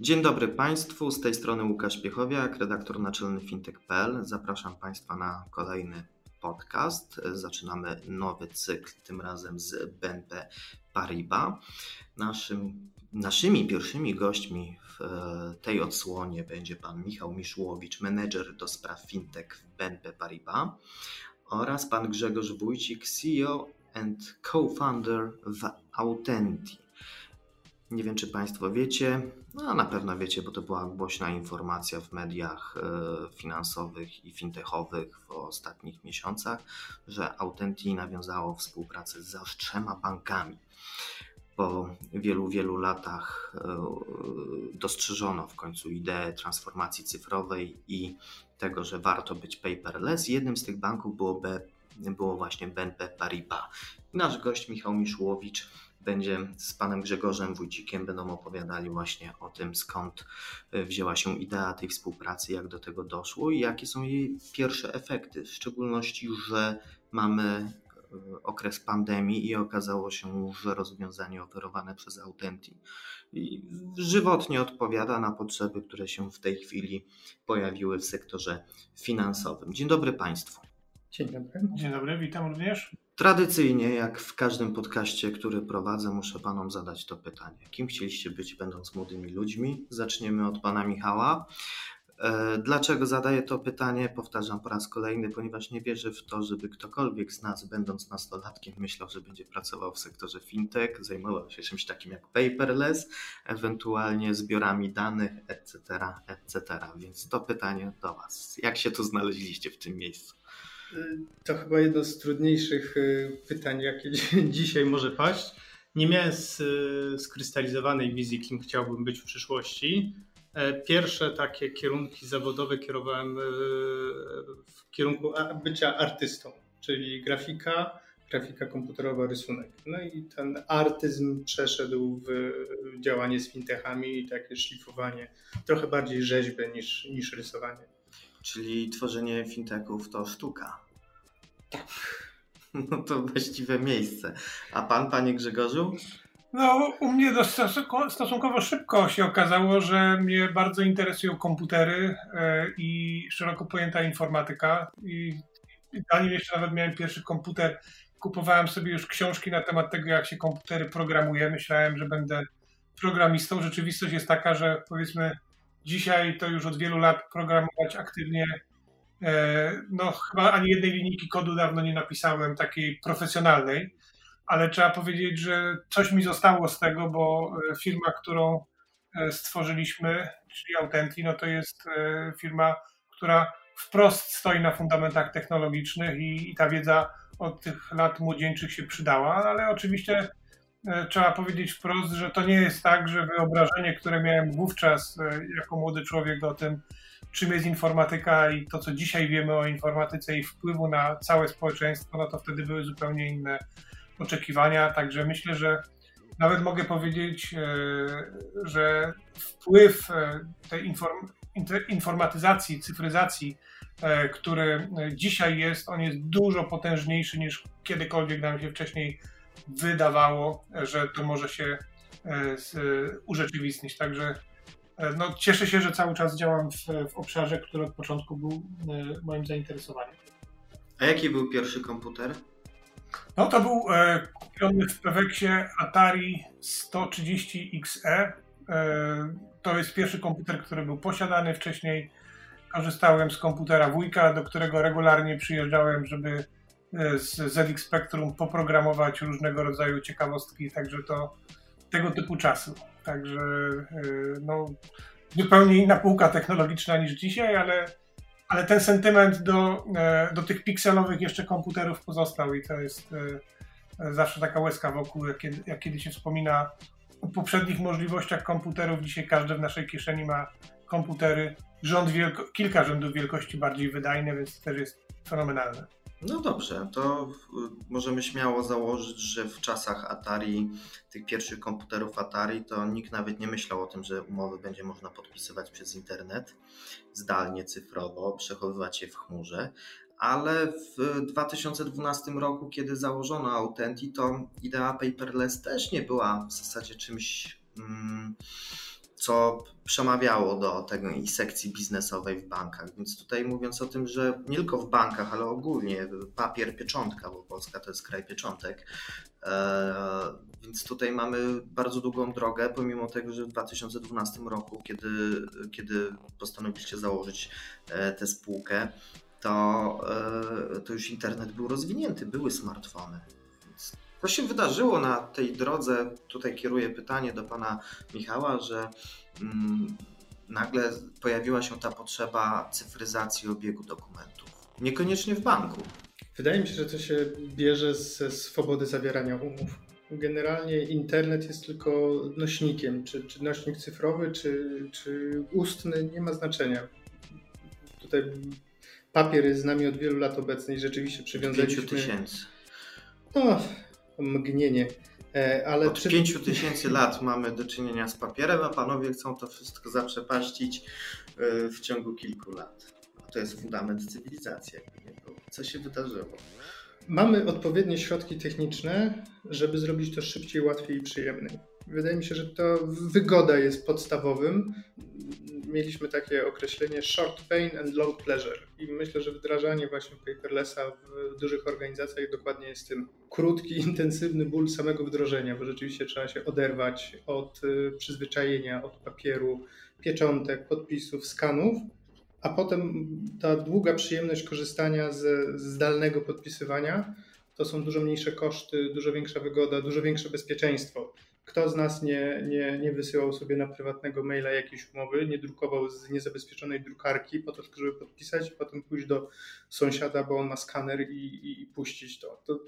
Dzień dobry Państwu, z tej strony Łukasz Piechowiak, redaktor naczelny fintech.pl. Zapraszam Państwa na kolejny podcast. Zaczynamy nowy cykl, tym razem z BNP Paribas. Naszym, naszymi pierwszymi gośćmi w e, tej odsłonie będzie pan Michał Miszłowicz, menedżer do spraw fintech w BNP Paribas oraz pan Grzegorz Wójcik, CEO and co-founder w Authentic. Nie wiem, czy Państwo wiecie, no na pewno wiecie, bo to była głośna informacja w mediach e, finansowych i fintechowych w ostatnich miesiącach, że Authentic nawiązało współpracę z aż trzema bankami. Po wielu, wielu latach e, dostrzeżono w końcu ideę transformacji cyfrowej i tego, że warto być paperless. Jednym z tych banków było, B, było właśnie BNP Paribas. Nasz gość Michał Miszłowicz będzie z panem Grzegorzem Wójcikiem, będą opowiadali właśnie o tym, skąd e, wzięła się idea tej współpracy, jak do tego doszło i jakie są jej pierwsze efekty. W szczególności, że mamy e, okres pandemii i okazało się, że rozwiązanie oferowane przez Authentic żywotnie odpowiada na potrzeby, które się w tej chwili pojawiły w sektorze finansowym. Dzień dobry Państwu. Dzień dobry. Dzień dobry, witam również. Tradycyjnie, jak w każdym podcaście, który prowadzę, muszę panom zadać to pytanie. Kim chcieliście być, będąc młodymi ludźmi? Zaczniemy od pana Michała. E, dlaczego zadaję to pytanie? Powtarzam po raz kolejny, ponieważ nie wierzę w to, żeby ktokolwiek z nas, będąc nastolatkiem, myślał, że będzie pracował w sektorze fintech, zajmował się czymś takim jak paperless, ewentualnie zbiorami danych, etc., etc. Więc to pytanie do Was. Jak się tu znaleźliście w tym miejscu? To chyba jedno z trudniejszych y, pytań, jakie dzisiaj może paść. Nie miałem y, skrystalizowanej wizji, kim chciałbym być w przyszłości. E, pierwsze takie kierunki zawodowe kierowałem y, w kierunku bycia artystą, czyli grafika, grafika komputerowa, rysunek. No i ten artyzm przeszedł w działanie z fintechami i takie szlifowanie, trochę bardziej rzeźbę niż, niż rysowanie. Czyli tworzenie fintechów to sztuka. Tak. No to właściwe miejsce. A pan, panie Grzegorzu? No, u mnie stosunkowo szybko się okazało, że mnie bardzo interesują komputery e, i szeroko pojęta informatyka. I zanim jeszcze nawet miałem pierwszy komputer, kupowałem sobie już książki na temat tego, jak się komputery programuje. Myślałem, że będę programistą. Rzeczywistość jest taka, że powiedzmy Dzisiaj to już od wielu lat programować aktywnie. E, no, chyba ani jednej linijki kodu dawno nie napisałem, takiej profesjonalnej, ale trzeba powiedzieć, że coś mi zostało z tego, bo e, firma, którą e, stworzyliśmy, czyli Authentic, no to jest firma, która wprost stoi na fundamentach technologicznych i, i ta wiedza od tych lat młodzieńczych się przydała, ale oczywiście trzeba powiedzieć wprost, że to nie jest tak, że wyobrażenie, które miałem wówczas e, jako młody człowiek o tym, czym jest informatyka i to, co dzisiaj wiemy o informatyce i wpływu na całe społeczeństwo, no to wtedy były zupełnie inne oczekiwania. Także myślę, że nawet mogę powiedzieć, e, że wpływ tej inform informatyzacji, cyfryzacji, który dzisiaj jest, on jest dużo potężniejszy niż kiedykolwiek nam się wcześniej wydawało, że to może się e, urzeczywistnić. Także e, no, cieszę się, że cały czas działam w, w obszarze, który od początku był e, moim zainteresowaniem. A jaki był pierwszy komputer? No to był e, kupiony w Peweksie Atari 130XE. E, to jest pierwszy komputer, który był posiadany wcześniej. Korzystałem z komputera wujka, do którego regularnie przyjeżdżałem, żeby E, z ZX Spectrum poprogramować różnego rodzaju ciekawostki, także to tego typu czasu. Także e, no, zupełnie inna półka technologiczna niż dzisiaj, ale, ale ten sentyment do, e, do tych pikselowych jeszcze komputerów pozostał i to jest zawsze taka łezka wokół, jak kiedy, jak kiedy się wspomina poprzednich możliwościach komputerów. Dzisiaj każdy w naszej kieszeni ma komputery, rząd wielko, kilka rzędów wielkości bardziej wydajne, więc to też jest fenomenalne. No dobrze, to możemy śmiało założyć, że w czasach Atari, tych pierwszych komputerów Atari, to nikt nawet nie myślał o tym, że umowy będzie można podpisywać przez internet, zdalnie, cyfrowo, przechowywać je w chmurze. Ale w 2012 roku, kiedy założono Authentic, to idea paperless też nie była w zasadzie czymś. Mm, co przemawiało do tej sekcji biznesowej w bankach. Więc tutaj mówiąc o tym, że nie tylko w bankach, ale ogólnie papier, pieczątka, bo Polska to jest kraj pieczątek. E, więc tutaj mamy bardzo długą drogę, pomimo tego, że w 2012 roku, kiedy, kiedy postanowiliście założyć e, tę spółkę, to, e, to już internet był rozwinięty, były smartfony. Co się wydarzyło na tej drodze? Tutaj kieruję pytanie do pana Michała, że mm, nagle pojawiła się ta potrzeba cyfryzacji obiegu dokumentów. Niekoniecznie w banku. Wydaje mi się, że to się bierze ze swobody zawierania umów. Generalnie internet jest tylko nośnikiem, czy, czy nośnik cyfrowy, czy, czy ustny, nie ma znaczenia. Tutaj papier jest z nami od wielu lat obecny i rzeczywiście przywiązaliśmy... 5 tysięcy. No, mgnienie. E, ale Od czy... 5 tysięcy lat mamy do czynienia z papierem, a panowie chcą to wszystko zaprzepaścić e, w ciągu kilku lat. To jest fundament cywilizacji. Co się wydarzyło? Mamy odpowiednie środki techniczne, żeby zrobić to szybciej, łatwiej i przyjemniej. Wydaje mi się, że to wygoda jest podstawowym. Mieliśmy takie określenie short pain and long pleasure. I myślę, że wdrażanie właśnie paperlessa w dużych organizacjach dokładnie jest tym krótki, intensywny ból samego wdrożenia, bo rzeczywiście trzeba się oderwać od y, przyzwyczajenia, od papieru, pieczątek, podpisów, skanów, a potem ta długa przyjemność korzystania z zdalnego podpisywania to są dużo mniejsze koszty, dużo większa wygoda, dużo większe bezpieczeństwo. Kto z nas nie, nie, nie wysyłał sobie na prywatnego maila jakiejś umowy, nie drukował z niezabezpieczonej drukarki po to, żeby podpisać, potem pójść do sąsiada, bo on ma skaner i, i, i puścić to. to,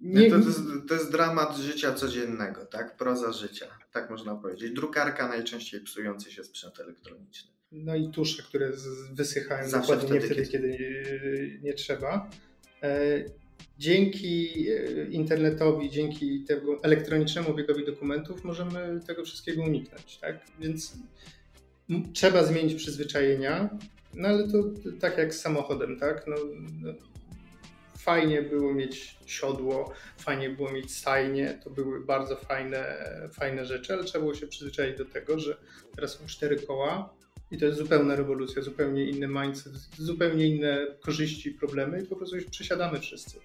nie... to, to, jest, to jest dramat życia codziennego, tak? Proza życia, tak można powiedzieć. Drukarka najczęściej psujący się sprzęt elektroniczny. No i tusze, które wysychają Zawsze dokładnie wtedy, nie wtedy, kiedy, kiedy nie trzeba. Dzięki e, internetowi, dzięki temu elektronicznemu obiegowi dokumentów możemy tego wszystkiego uniknąć. Tak? Więc trzeba zmienić przyzwyczajenia, no ale to tak jak z samochodem, tak? No, no, fajnie było mieć siodło, fajnie było mieć stajnie, to były bardzo fajne, fajne rzeczy, ale trzeba było się przyzwyczaić do tego, że teraz są cztery koła, i to jest zupełna rewolucja, zupełnie inny mindset, zupełnie inne korzyści, problemy i po prostu już przesiadamy wszyscy.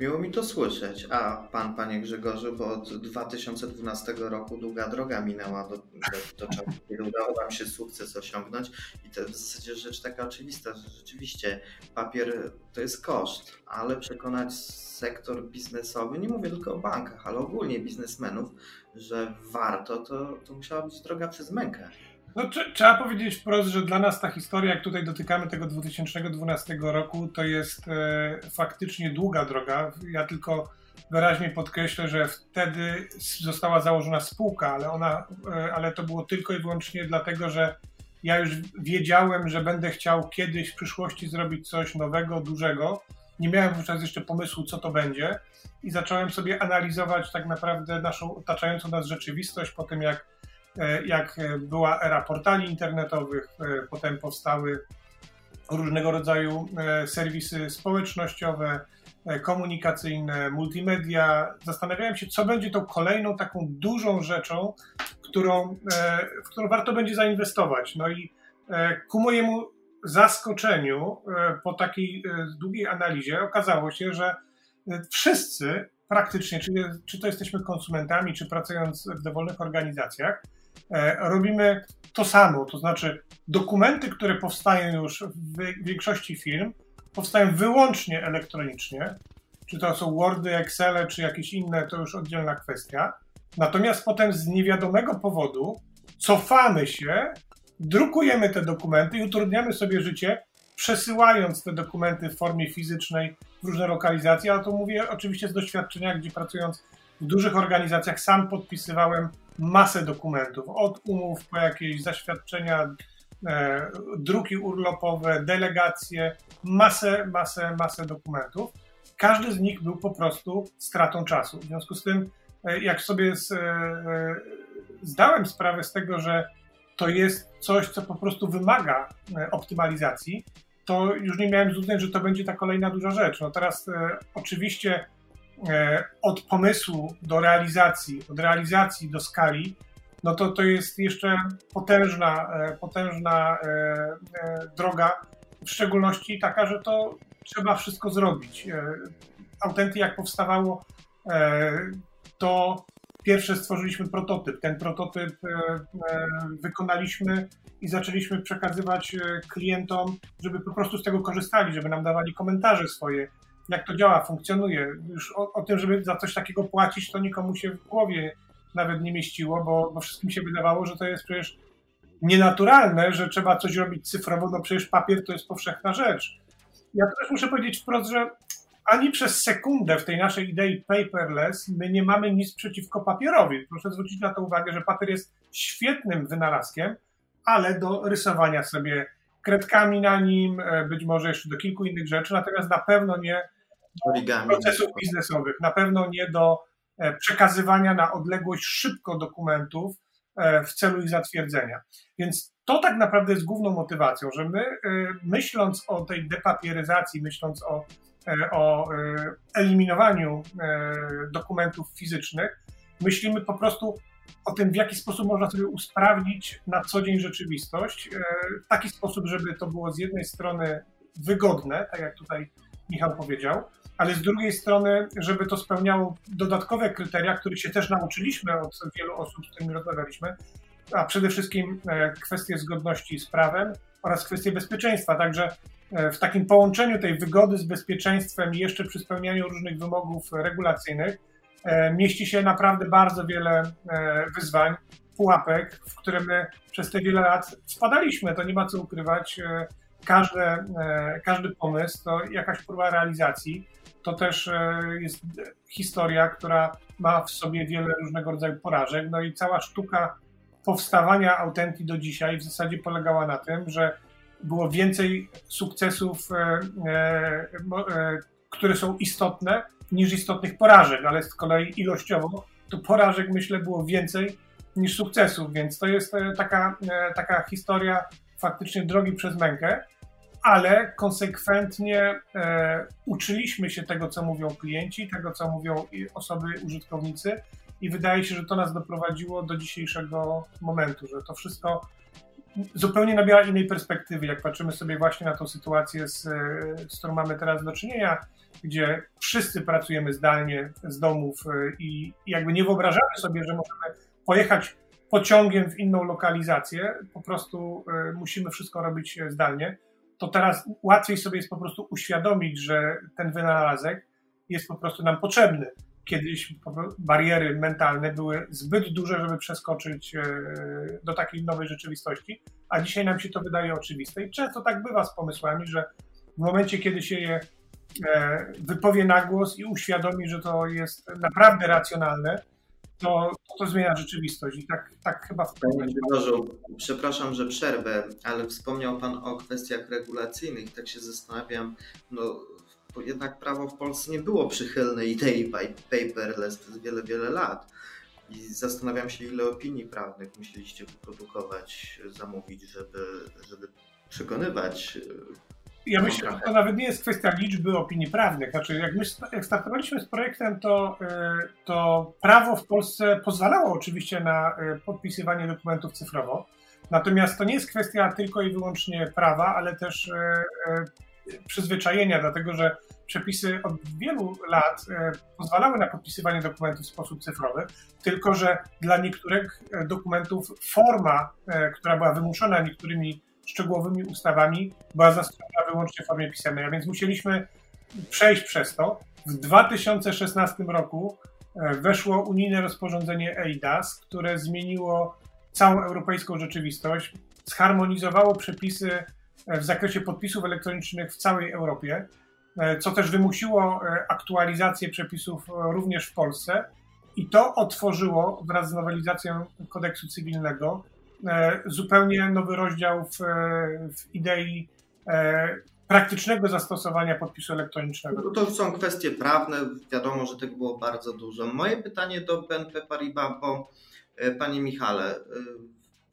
Miło mi to słyszeć. A pan, panie Grzegorzu, bo od 2012 roku długa droga minęła do, do, do czasu, kiedy udało wam się sukces osiągnąć. I to w zasadzie rzecz taka oczywista, że rzeczywiście papier to jest koszt, ale przekonać sektor biznesowy, nie mówię tylko o bankach, ale ogólnie biznesmenów, że warto, to, to musiała być droga przez mękę. No, trzeba powiedzieć wprost, że dla nas ta historia, jak tutaj dotykamy tego 2012 roku, to jest e, faktycznie długa droga. Ja tylko wyraźnie podkreślę, że wtedy została założona spółka, ale, ona, e, ale to było tylko i wyłącznie dlatego, że ja już wiedziałem, że będę chciał kiedyś w przyszłości zrobić coś nowego, dużego. Nie miałem wówczas jeszcze pomysłu, co to będzie, i zacząłem sobie analizować tak naprawdę naszą otaczającą nas rzeczywistość po tym, jak jak była era portali internetowych, e, potem powstały różnego rodzaju e, serwisy społecznościowe, komunikacyjne, multimedia. Zastanawiałem się, co będzie tą kolejną taką dużą rzeczą, którą, w którą warto będzie zainwestować. No i ku mojemu zaskoczeniu, po takiej długiej analizie, okazało się, że wszyscy praktycznie, czy, czy to jesteśmy konsumentami, czy pracując w dowolnych organizacjach, E, robimy to samo, to znaczy dokumenty, które powstają już w większości firm, powstają wyłącznie elektronicznie, czy to są Wordy, Excele, czy jakieś inne, to już oddzielna kwestia. Natomiast potem z niewiadomego powodu cofamy się, drukujemy te dokumenty i utrudniamy sobie życie, przesyłając te dokumenty w formie fizycznej w różne lokalizacje, ale to mówię oczywiście z doświadczenia, gdzie pracując w dużych organizacjach sam podpisywałem masę dokumentów, od umów po jakieś zaświadczenia, e, druki urlopowe, delegacje, masę, masę, masę dokumentów. Każdy z nich był po prostu stratą czasu. W związku z tym, e, jak sobie z, e, e, zdałem sprawę z tego, że to jest coś, co po prostu wymaga e, optymalizacji, to już nie miałem złudzeń, że to będzie ta kolejna duża rzecz. No teraz oczywiście od pomysłu do realizacji, od realizacji do skali, no to to jest jeszcze potężna, e, potężna e, e, droga, w szczególności taka, że to trzeba wszystko zrobić. E, Autenty jak powstawało, e, to pierwsze stworzyliśmy prototyp. Ten prototyp e, e, wykonaliśmy i zaczęliśmy przekazywać e, klientom, żeby po prostu z tego korzystali, żeby nam dawali komentarze swoje, jak to działa, funkcjonuje. Już o, o tym, żeby za coś takiego płacić, to nikomu się w głowie nawet nie mieściło, bo, bo wszystkim się wydawało, że to jest przecież nienaturalne, że trzeba coś robić cyfrowo, no przecież papier to jest powszechna rzecz. Ja też muszę powiedzieć wprost, że ani przez sekundę w tej naszej idei paperless my nie mamy nic przeciwko papierowi. Proszę zwrócić na to uwagę, że papier jest świetnym wynalazkiem, ale do rysowania sobie kredkami na nim, e, być może jeszcze do kilku innych rzeczy, natomiast na pewno nie Procesów biznesowych, na pewno nie do e, przekazywania na odległość szybko dokumentów e, w celu ich zatwierdzenia. Więc to tak naprawdę jest główną motywacją, że my e, myśląc o tej depapieryzacji, myśląc o, o eliminowaniu dokumentów fizycznych, myślimy po prostu o tym, w jaki sposób można sobie usprawnić na co dzień rzeczywistość, w taki sposób, żeby to było z jednej strony wygodne, tak jak tutaj Michał powiedział, ale z drugiej strony, żeby to spełniało dodatkowe kryteria, których się też nauczyliśmy od wielu osób, z którymi rozmawialiśmy, a przede wszystkim e, kwestie zgodności z prawem oraz kwestie bezpieczeństwa. Także e, w takim połączeniu tej wygody z bezpieczeństwem i jeszcze przy spełnianiu różnych wymogów regulacyjnych e, mieści się naprawdę bardzo wiele wyzwań, pułapek, w które my przez te wiele lat wpadaliśmy. To nie ma co ukrywać. Każde, każdy pomysł to jakaś próba realizacji. To też e, jest historia, która ma w sobie wiele różnego rodzaju porażek. No i cała sztuka powstawania Authenti do dzisiaj w zasadzie polegała na tym, że było więcej sukcesów, e, e, które są istotne, niż istotnych porażek, ale z kolei ilościowo to porażek myślę było więcej niż sukcesów, więc to jest taka, taka historia faktycznie drogi przez mękę, ale konsekwentnie e, uczyliśmy się tego, co mówią klienci, tego, co mówią osoby, użytkownicy i wydaje się, że to nas doprowadziło do dzisiejszego momentu, że to wszystko zupełnie nabiera innej perspektywy, jak patrzymy sobie właśnie na tą sytuację, z, e, z którą mamy teraz do czynienia, gdzie wszyscy pracujemy zdalnie z domów e, i jakby nie wyobrażamy sobie, że możemy pojechać pociągiem w inną lokalizację, po prostu e, musimy wszystko robić zdalnie, to teraz łatwiej sobie jest po prostu uświadomić, że ten wynalazek jest po prostu nam potrzebny. Kiedyś bariery mentalne były zbyt duże, żeby przeskoczyć e, do takiej nowej rzeczywistości, a dzisiaj nam się to wydaje oczywiste. I często tak bywa z pomysłami, że w momencie, kiedy się je e, wypowie na głos i uświadomi, że to jest naprawdę racjonalne, to, to zmienia rzeczywistość. I tak, tak chyba w Panie Grzegorzu, przepraszam, że przerwę, ale wspomniał Pan o kwestiach regulacyjnych. Tak się zastanawiam, no bo jednak prawo w Polsce nie było przychylne idei pa- paperless przez wiele, wiele lat. I zastanawiam się, ile opinii prawnych musieliście wyprodukować, zamówić, żeby, żeby przekonywać. Ja myślę, że to nawet nie jest kwestia liczby opinii prawnych. Znaczy, jak my jak startowaliśmy z projektem, to, y, to prawo w Polsce pozwalało oczywiście na y, podpisywanie dokumentów cyfrowo. Natomiast to nie jest kwestia tylko i wyłącznie prawa, ale też y, przyzwyczajenia, dlatego że przepisy od wielu lat pozwalały na podpisywanie dokumentów w sposób cyfrowy, tylko że dla niektórych dokumentów forma, która była wymuszona niektórymi szczegółowymi ustawami była zastosowana wyłącznie w formie pisemnej, a więc musieliśmy przejść przez to. W 2016 roku e, weszło unijne rozporządzenie EIDAS, które zmieniło całą europejską rzeczywistość, zharmonizowało przepisy e, w zakresie podpisów elektronicznych w całej Europie, e, co też wymusiło aktualizację przepisów również w Polsce. I to otworzyło wraz z nowelizacją kodeksu cywilnego zupełnie nowy rozdział w, w idei praktycznego zastosowania podpisu elektronicznego. No to są kwestie prawne, wiadomo, że tego było bardzo dużo. Moje pytanie do BNP Paribas, bo Panie Michale,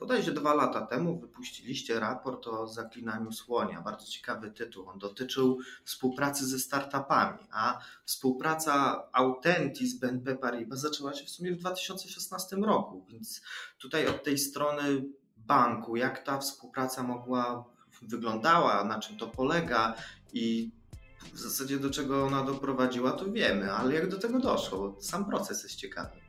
Bodajże dwa lata temu wypuściliście raport o zaklinaniu słonia. Bardzo ciekawy tytuł. On dotyczył współpracy ze startupami, a współpraca Authentic z BNP Paribas zaczęła się w sumie w 2016 roku. Więc tutaj od tej strony banku, jak ta współpraca mogła wyglądała, na czym to polega i w zasadzie do czego ona doprowadziła, to wiemy, ale jak do tego doszło? Sam proces jest ciekawy.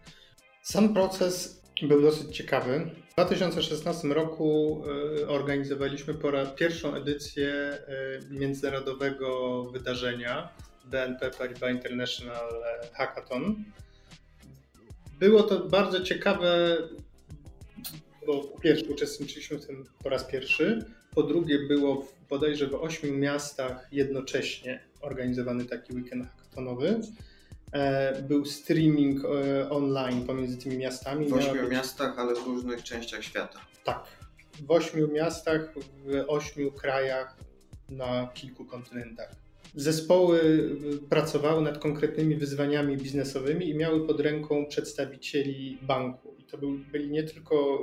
Sam proces był dosyć ciekawy. W 2016 roku e, organizowaliśmy po raz pierwszą edycję e, międzynarodowego wydarzenia BNP Paribas International Hackathon. Było to bardzo ciekawe, bo po pierwsze uczestniczyliśmy w tym po raz pierwszy, po drugie było bodajże w ośmiu miastach jednocześnie organizowany taki weekend hackathonowy. E, był streaming e, online pomiędzy tymi miastami. W ośmiu miastach, ale w różnych częściach świata. Tak. W ośmiu miastach, w ośmiu krajach, na kilku kontynentach. Zespoły y, pracowały nad konkretnymi wyzwaniami biznesowymi i miały pod ręką przedstawicieli banku. I to byli nie tylko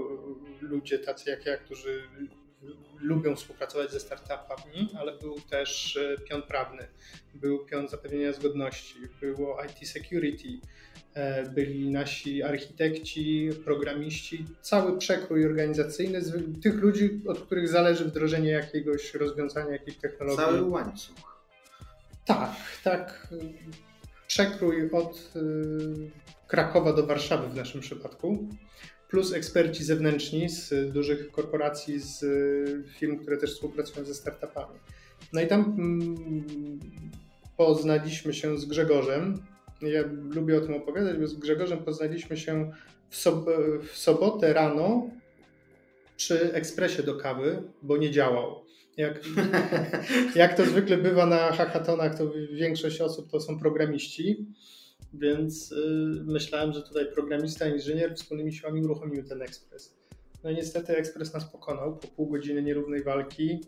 ludzie tacy jak ja, którzy lubią współpracować ze startupami, ale był też e, pion prawny, był pion zapewnienia zgodności, było IT security, e, byli nasi architekci, programiści, cały przekrój organizacyjny tych ludzi, od których zależy wdrożenie jakiegoś rozwiązania, jakiejś technologii. Cały łańcuch. Tak, tak. Przekrój od e, Krakowa do Warszawy w naszym przypadku plus eksperci zewnętrzni z dużych korporacji, z firm, które też współpracują ze startupami. No i tam mm, poznaliśmy się z Grzegorzem. Ja lubię o tym opowiadać, bo z Grzegorzem poznaliśmy się w, sob w sobotę rano przy ekspresie do kawy, bo nie działał. Jak, jak to zwykle bywa na hackathonach, to większość osób to są programiści. Więc y, myślałem, że tutaj programista, inżynier wspólnymi siłami uruchomimy ten ekspres. No i niestety ekspres nas pokonał. Po pół godziny nierównej walki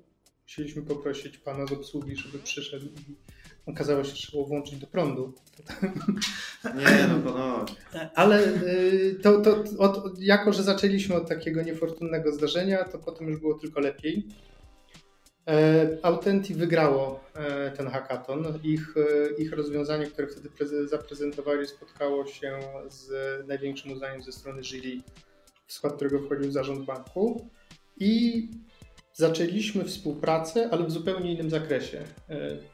musieliśmy poprosić pana z obsługi, żeby przyszedł i okazało się, że trzeba włączyć do prądu. Nie, no bo no. Ale y, to, to od, jako, że zaczęliśmy od takiego niefortunnego zdarzenia, to potem już było tylko lepiej. E, Authenti wygrało e, ten hackathon. Ich, e, ich rozwiązanie, które wtedy zaprezentowali, spotkało się z największym uznaniem ze strony jury, w skład którego wchodził zarząd banku. I zaczęliśmy współpracę, ale w zupełnie innym zakresie.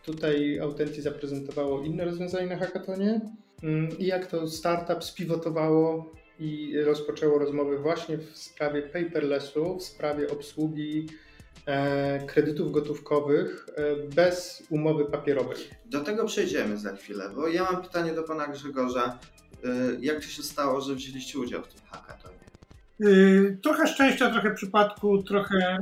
Tutaj Authenti zaprezentowało inne rozwiązanie na hackathonie mm, i jak to startup spiwotowało i rozpoczęło rozmowy właśnie w sprawie paperlessu, w sprawie obsługi kredytów gotówkowych e, bez umowy papierowej. Do tego przejdziemy za chwilę, bo ja mam pytanie do pana Grzegorza. E, jak to się stało, że wzięliście udział w tym hackathonie? Trochę szczęścia, trochę przypadku, trochę,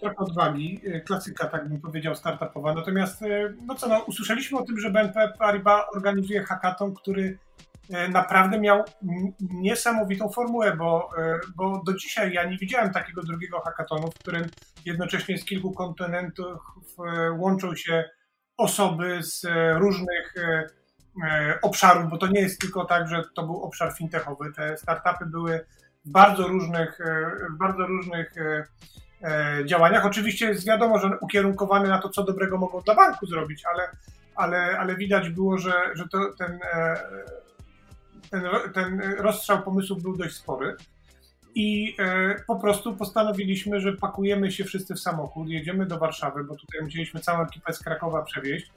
trochę odwagi. Klasyka, tak bym powiedział, startupowa. Natomiast, no co, no, usłyszeliśmy o tym, że BNP Paribas organizuje hackathon, który E, naprawdę miał niesamowitą formułę, bo, e, bo do dzisiaj ja nie widziałem takiego drugiego hackathonu, w którym jednocześnie z kilku kontynentów e, łączą się osoby z różnych obszarów, bo to nie jest tylko tak, że to był obszar fintechowy. Te startupy były w bardzo różnych, w bardzo różnych działaniach. Oczywiście jest wiadomo, że ukierunkowane na to, co dobrego mogą dla banku zrobić, ale, ale, ale widać było, że, że to, ten ten, ten rozstrzał pomysłów był dość spory. I e, po prostu postanowiliśmy, że pakujemy się wszyscy w samochód, jedziemy do Warszawy, bo tutaj musieliśmy całą ekipę z Krakowa przewieźć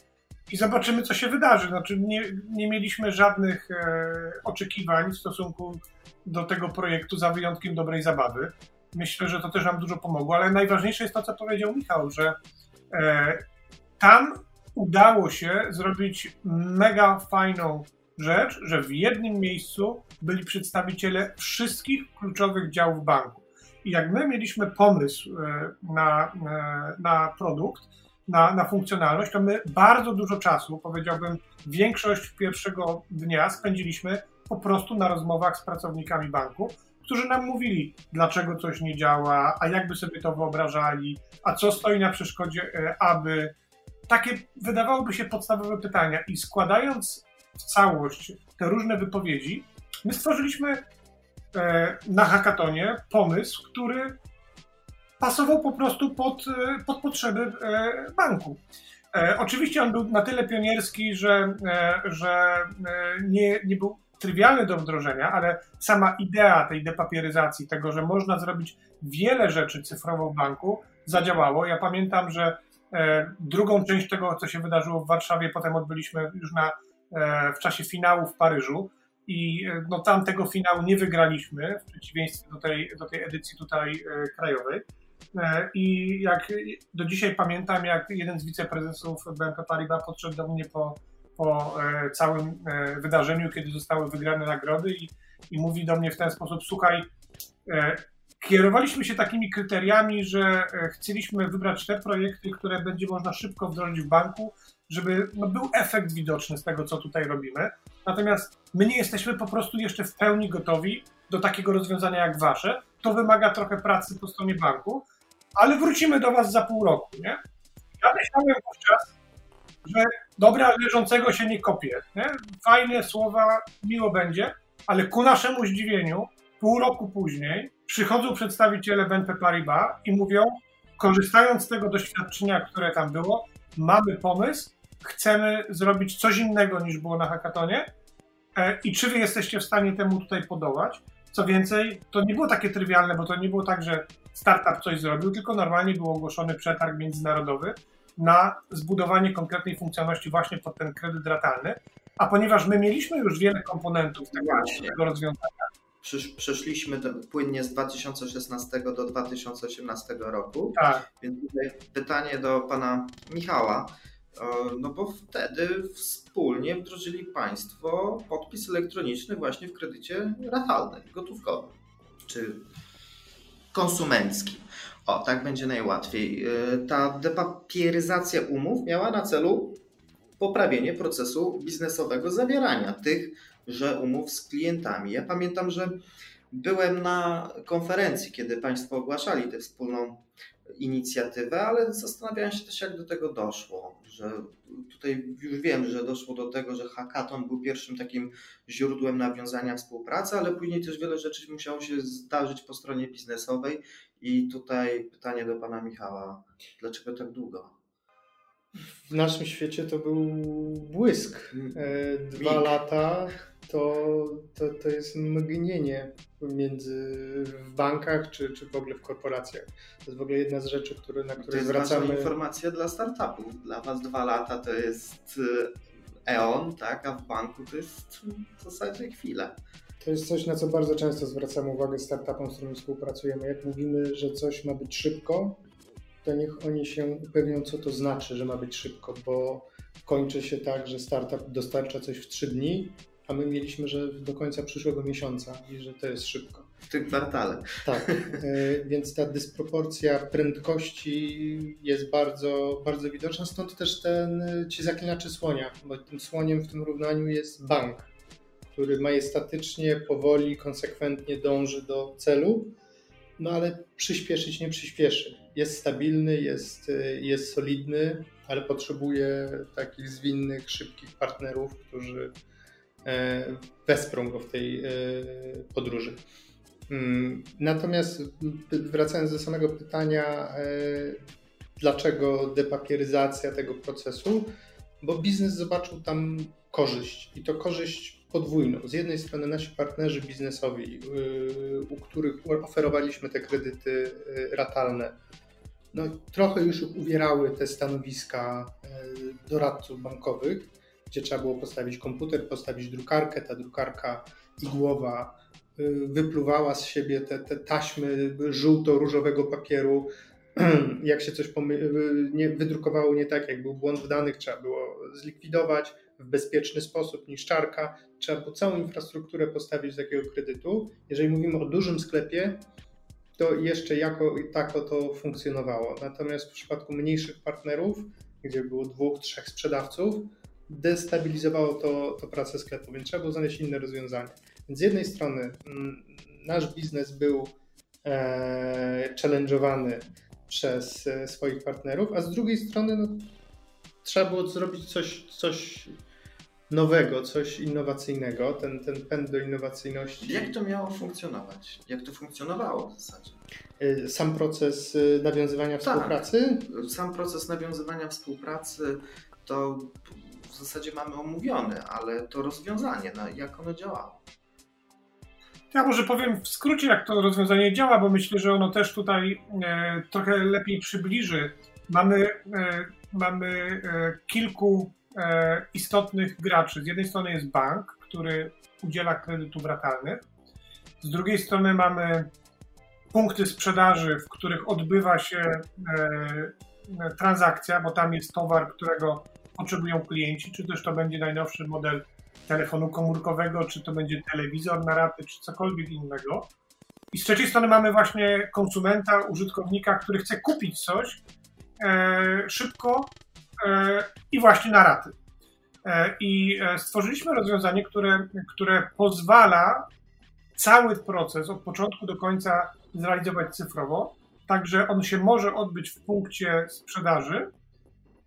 i zobaczymy, co się wydarzy. Znaczy, nie, nie mieliśmy żadnych e, oczekiwań w stosunku do tego projektu, za wyjątkiem dobrej zabawy. Myślę, że to też nam dużo pomogło, ale najważniejsze jest to, co powiedział Michał, że e, tam udało się zrobić mega fajną rzecz, że w jednym miejscu byli przedstawiciele wszystkich kluczowych działów banku. I jak my mieliśmy pomysł e, na, e, na produkt, na, na funkcjonalność, to my bardzo dużo czasu, powiedziałbym, większość pierwszego dnia spędziliśmy po prostu na rozmowach z pracownikami banku, którzy nam mówili, dlaczego coś nie działa, a jakby sobie to wyobrażali, a co stoi na przeszkodzie, e, aby. Takie wydawałoby się podstawowe pytania. I składając całość te różne wypowiedzi, my stworzyliśmy e, na hackatonie pomysł, który pasował po prostu pod, e, pod potrzeby banku. Oczywiście on był na tyle pionierski, że, że nie, nie był trywialny do wdrożenia, ale sama idea tej depapieryzacji, tego, że można zrobić wiele rzeczy cyfrowo w banku, zadziałało. Ja pamiętam, że e, drugą część tego, co się wydarzyło w Warszawie, potem odbyliśmy już na, e, w czasie finału w Paryżu. I e, no, tam tego finału nie wygraliśmy, w przeciwieństwie do tej, do tej edycji tutaj e, krajowej. E, I jak do dzisiaj pamiętam, jak jeden z wiceprezesów BNP Paribas podszedł do mnie po po e, całym e, wydarzeniu, kiedy zostały wygrane nagrody i, i mówi do mnie w ten sposób, słuchaj, e, kierowaliśmy się takimi kryteriami, że chcieliśmy wybrać te projekty, które będzie można szybko wdrożyć w banku, żeby no, był efekt widoczny z tego, co tutaj robimy. Natomiast my nie jesteśmy po prostu jeszcze w pełni gotowi do takiego rozwiązania jak wasze. To wymaga trochę pracy po stronie banku, ale wrócimy do was za pół roku, nie? Ja myślałem wówczas, że dobra leżącego się nie kopie. Nie? Fajne słowa, miło będzie, ale ku naszemu zdziwieniu, pół roku później przychodzą przedstawiciele BNP Paribas i mówią, korzystając z tego doświadczenia, które tam było, mamy pomysł, chcemy zrobić coś innego niż było na hackatonie e, i czy wy jesteście w stanie temu tutaj podołać? Co więcej, to nie było takie trywialne, bo to nie było tak, że startup coś zrobił, tylko normalnie był ogłoszony przetarg międzynarodowy na zbudowanie konkretnej funkcjonalności właśnie pod ten kredyt ratalny. A ponieważ my mieliśmy już wiele komponentów tego, tego rozwiązania, przeszliśmy do, płynnie z 2016 do 2018 roku. Tak. Więc tutaj pytanie do pana Michała. No bo wtedy wspólnie wdrożyli Państwo podpis elektroniczny właśnie w kredycie ratalnym, gotówkowym czy konsumenckim. O, tak będzie najłatwiej. Y, ta depapieryzacja umów miała na celu poprawienie procesu biznesowego zawierania tychże umów z klientami. Ja pamiętam, że byłem na konferencji, kiedy Państwo ogłaszali tę wspólną inicjatywę, ale zastanawiałem się też, jak do tego doszło. Że tutaj już wiem, że doszło do tego, że hackathon był pierwszym takim źródłem nawiązania współpracy, ale później też wiele rzeczy musiało się zdarzyć po stronie biznesowej i tutaj pytanie do pana Michała. Dlaczego tak długo? W naszym świecie to był błysk. Mm. E, dwa Mik. lata to, to, to jest mgnienie między w bankach czy, czy w ogóle w korporacjach. To jest w ogóle jedna z rzeczy, które, na które zwracamy. To jest informacja dla startupów. Dla Was dwa lata to jest e, eon, tak? a w banku to jest w zasadzie chwila. To jest coś, na co bardzo często zwracamy uwagę startupom, z którymi współpracujemy. Jak mówimy, że coś ma być szybko, to niech oni się upewnią, co to znaczy, że ma być szybko, bo kończy się tak, że startup dostarcza coś w trzy dni, a my mieliśmy, że do końca przyszłego miesiąca i że to jest szybko. W tym kwartale. Tak, e, więc ta dysproporcja prędkości jest bardzo, bardzo widoczna, stąd też ten, ci zaklinacze słonia, bo tym słoniem w tym równaniu jest bank który majestatycznie, powoli, konsekwentnie dąży do celu, no ale przyspieszyć nie przyspieszy. Jest stabilny, jest, jest solidny, ale potrzebuje takich zwinnych, szybkich partnerów, którzy e, wesprą go w tej e, podróży. Mm, natomiast wracając do samego pytania, e, dlaczego depapieryzacja tego procesu? Bo biznes zobaczył tam korzyść i to korzyść podwójną. Z jednej strony nasi partnerzy biznesowi, y, u których oferowaliśmy te kredyty y, ratalne, no, trochę już uwierały te stanowiska y, doradców bankowych, gdzie trzeba było postawić komputer, postawić drukarkę, ta drukarka igłowa wypluwała z siebie te, te taśmy żółto-różowego papieru. Jak się coś nie, wydrukowało nie tak, jak był błąd w danych, trzeba było zlikwidować w bezpieczny sposób, niszczarka. Trzeba było całą infrastrukturę postawić takiego kredytu. Jeżeli mówimy o dużym sklepie, to jeszcze jako i tako to funkcjonowało. Natomiast w przypadku mniejszych partnerów, gdzie było dwóch, trzech sprzedawców, destabilizowało to, to pracę sklepu, więc trzeba było znaleźć inne rozwiązanie. Więc z jednej strony mm, nasz biznes był e, challenge'owany przez e, swoich partnerów, a z drugiej strony no, trzeba było zrobić coś, coś nowego, coś innowacyjnego, ten, ten pęd do innowacyjności. Jak to miało funkcjonować? Jak to funkcjonowało w zasadzie? E, sam proces e, nawiązywania tak. współpracy? Sam proces nawiązywania współpracy to w zasadzie mamy omówione, ale to rozwiązanie, jak ono działało? Ja może powiem w skrócie, jak to rozwiązanie działa, bo myślę, że ono też tutaj e, trochę lepiej przybliży. Mamy, e, mamy e, kilku istotnych graczy. Z jednej strony jest bank, który udziela kredytów ratalnych. Z drugiej strony mamy punkty sprzedaży, w których odbywa się e, transakcja, bo tam jest towar, którego potrzebują klienci, czy też to będzie najnowszy model telefonu komórkowego, czy to będzie telewizor na raty, czy cokolwiek innego. I z trzeciej strony mamy właśnie konsumenta, użytkownika, który chce kupić coś e, szybko e, i właśnie na raty. E, I e, stworzyliśmy rozwiązanie, które, które pozwala cały proces od początku do końca zrealizować cyfrowo, także on się może odbyć w punkcie sprzedaży,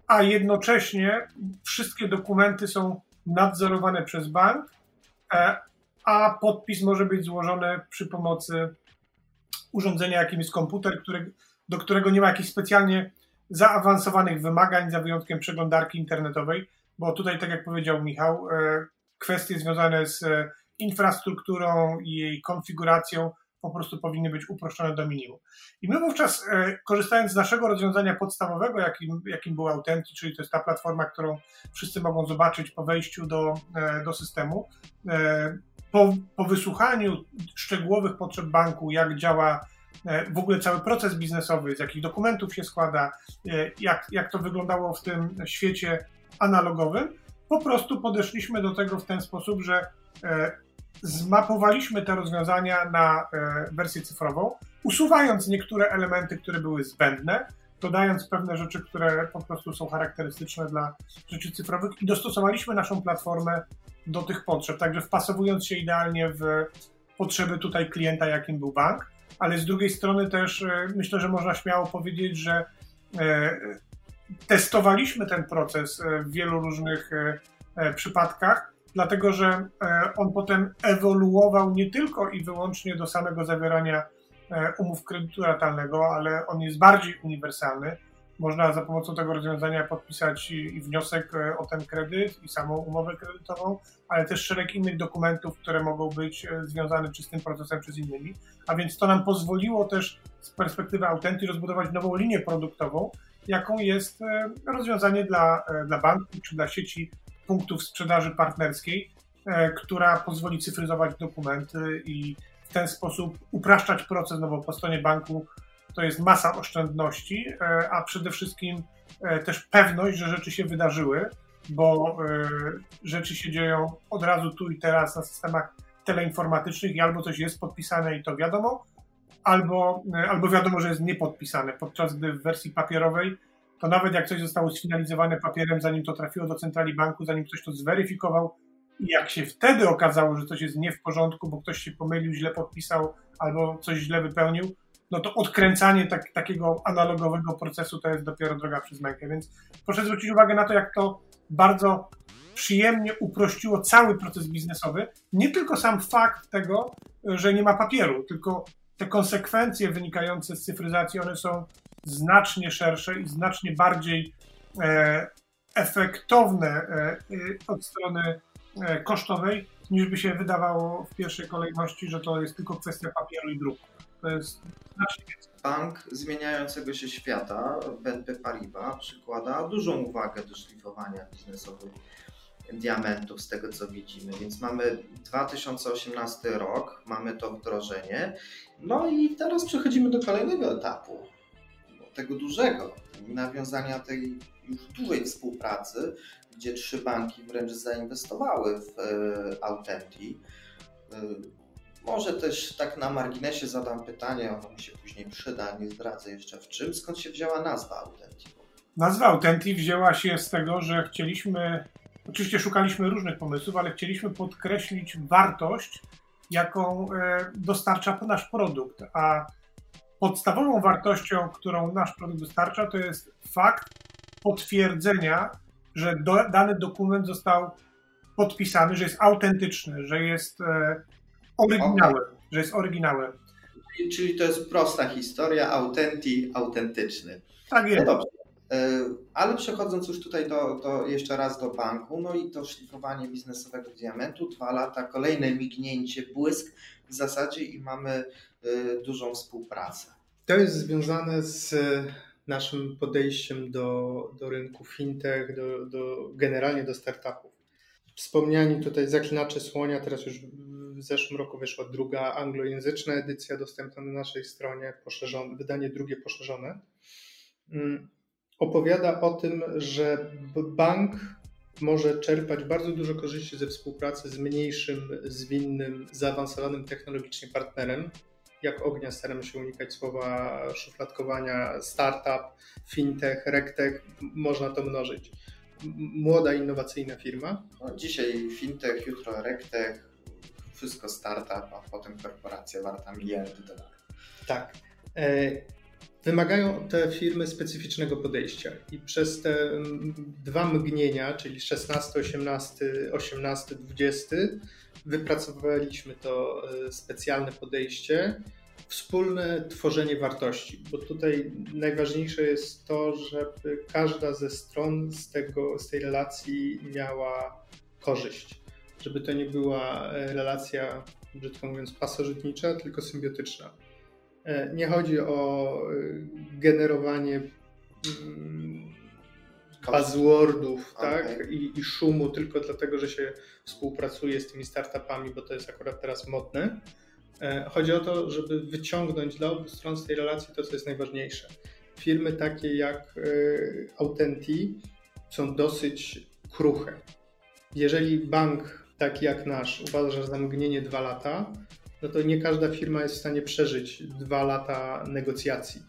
a jednocześnie wszystkie dokumenty są nadzorowane przez bank, e, a podpis może być złożony przy pomocy urządzenia, jakim jest komputer, który, do którego nie ma jakichś specjalnie zaawansowanych wymagań, za wyjątkiem przeglądarki internetowej, bo tutaj, tak jak powiedział Michał, e, kwestie związane z e, infrastrukturą i jej konfiguracją po prostu powinny być uproszczone do minimum. I my wówczas, e, korzystając z naszego rozwiązania podstawowego, jakim, jakim był Authenti, czyli to jest ta platforma, którą wszyscy mogą zobaczyć po wejściu do, do systemu, po, po wysłuchaniu szczegółowych potrzeb banku, jak działa w ogóle cały proces biznesowy, z jakich dokumentów się składa, jak, jak to wyglądało w tym świecie analogowym, po prostu podeszliśmy do tego w ten sposób, że zmapowaliśmy te rozwiązania na e, wersję cyfrową, usuwając niektóre elementy, które były zbędne, dodając pewne rzeczy, które po prostu są charakterystyczne dla rzeczy cyfrowych i dostosowaliśmy naszą platformę do tych potrzeb, także wpasowując się idealnie w potrzeby tutaj klienta, jakim był bank, ale z drugiej strony też e, myślę, że można śmiało powiedzieć, że e, testowaliśmy ten proces w wielu różnych przypadkach, dlatego że e, on potem ewoluował nie tylko i wyłącznie do samego zawierania e, umów kredytu ratalnego, ale on jest bardziej uniwersalny. Można za pomocą tego rozwiązania podpisać i wniosek e, o ten kredyt, i samą umowę kredytową, ale też szereg innych dokumentów, które mogą być związane czy z tym procesem, czy z innymi. A więc to nam pozwoliło też z perspektywy Autenty rozbudować nową linię produktową, jaką jest rozwiązanie dla, dla banków czy dla sieci punktów sprzedaży partnerskiej, e, która pozwoli cyfryzować dokumenty i w ten sposób upraszczać proces, no bo po stronie banku to jest masa oszczędności, e, a przede wszystkim e, też pewność, że rzeczy się wydarzyły, bo rzeczy się dzieją od razu tu i teraz na systemach teleinformatycznych i albo coś jest podpisane i to wiadomo, albo, albo wiadomo, że jest niepodpisane, podczas gdy w wersji papierowej to nawet jak coś zostało sfinalizowane papierem, zanim to trafiło do centrali banku, zanim ktoś to zweryfikował, i jak się wtedy okazało, że coś jest nie w porządku, bo ktoś się pomylił, źle podpisał albo coś źle wypełnił, no to odkręcanie tak, takiego analogowego procesu to jest dopiero droga przez mękę. Więc proszę zwrócić uwagę na to, jak to bardzo przyjemnie uprościło cały proces biznesowy. Nie tylko sam fakt tego, że nie ma papieru, tylko te konsekwencje wynikające z cyfryzacji, one są znacznie szersze i znacznie bardziej e, efektowne e, od strony e, kosztowej, niż by się wydawało w pierwszej kolejności, że to jest tylko kwestia papieru i druku. To jest znacznie więcej. Bank zmieniającego się świata, BNP Paribas, przykłada dużą uwagę do szlifowania biznesowych diamentów z tego co widzimy. Więc mamy 2018 rok, mamy to wdrożenie. No i teraz przechodzimy do kolejnego etapu tego dużego, nawiązania tej już dużej współpracy, gdzie trzy banki wręcz zainwestowały w e, Autenti. E, może też tak na marginesie zadam pytanie, ono mi się później przyda, nie zdradzę jeszcze w czym. Skąd się wzięła nazwa Autenti? Nazwa Autenti wzięła się z tego, że chcieliśmy Oczywiście szukaliśmy różnych pomysłów, ale chcieliśmy podkreślić wartość, jaką dostarcza nasz produkt. A podstawową wartością, którą nasz produkt dostarcza, to jest fakt potwierdzenia, że do, dany dokument został podpisany, że jest autentyczny, że jest e, oryginałem, okay. że jest oryginałem. Czyli, to jest prosta historia, autenti, autentyczny. Tak jest. No dobrze. E, ale przechodząc już tutaj do, do, jeszcze raz do banku, no i to szlifowanie biznesowego diamentu, dwa lata, kolejne mignięcie, błysk w zasadzie i mamy e, dużą współpracę. To jest związane z naszym podejściem do, do rynku fintech, do, do, generalnie do startupów. Wspomniani tutaj zaklinacze słonia, teraz już w zeszłym roku wyszła druga anglojęzyczna edycja dostępna na naszej stronie, poszerzone, wydanie drugie poszerzone. Mm, opowiada o tym, że bank może czerpać bardzo dużo korzyści ze współpracy z mniejszym, zwinnym, zaawansowanym technologicznie partnerem, jak ognia staramy się unikać słowa szufladkowania, startup, fintech, regtech, można to mnożyć. Młoda, innowacyjna firma. No, dzisiaj fintech, jutro regtech, wszystko startup, a potem korporacja warta miliardy dolarów. Tak. E, wymagają te firmy specyficznego podejścia i przez te dwa mgnienia, czyli 16, 18, 18, 20, wypracowaliśmy to e, specjalne podejście, wspólne tworzenie wartości, bo tutaj najważniejsze jest to, żeby każda ze stron z, tego, z tej relacji miała korzyść, żeby to nie była e, relacja, brzydko mówiąc, pasożytnicza, tylko symbiotyczna. E, nie chodzi o generowanie mm, buzzwordów okay. tak? I, I, szumu tylko dlatego, że się współpracuje z tymi startupami, bo to jest akurat teraz modne. E, chodzi o to, żeby wyciągnąć dla obu stron z tej relacji to, co jest najważniejsze. Firmy takie jak e, Autenti są dosyć kruche. Jeżeli bank taki jak nasz. Uważa, za mgnienie dwa lata, no to nie każda firma jest w stanie przeżyć dwa lata negocjacji,